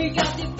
We got the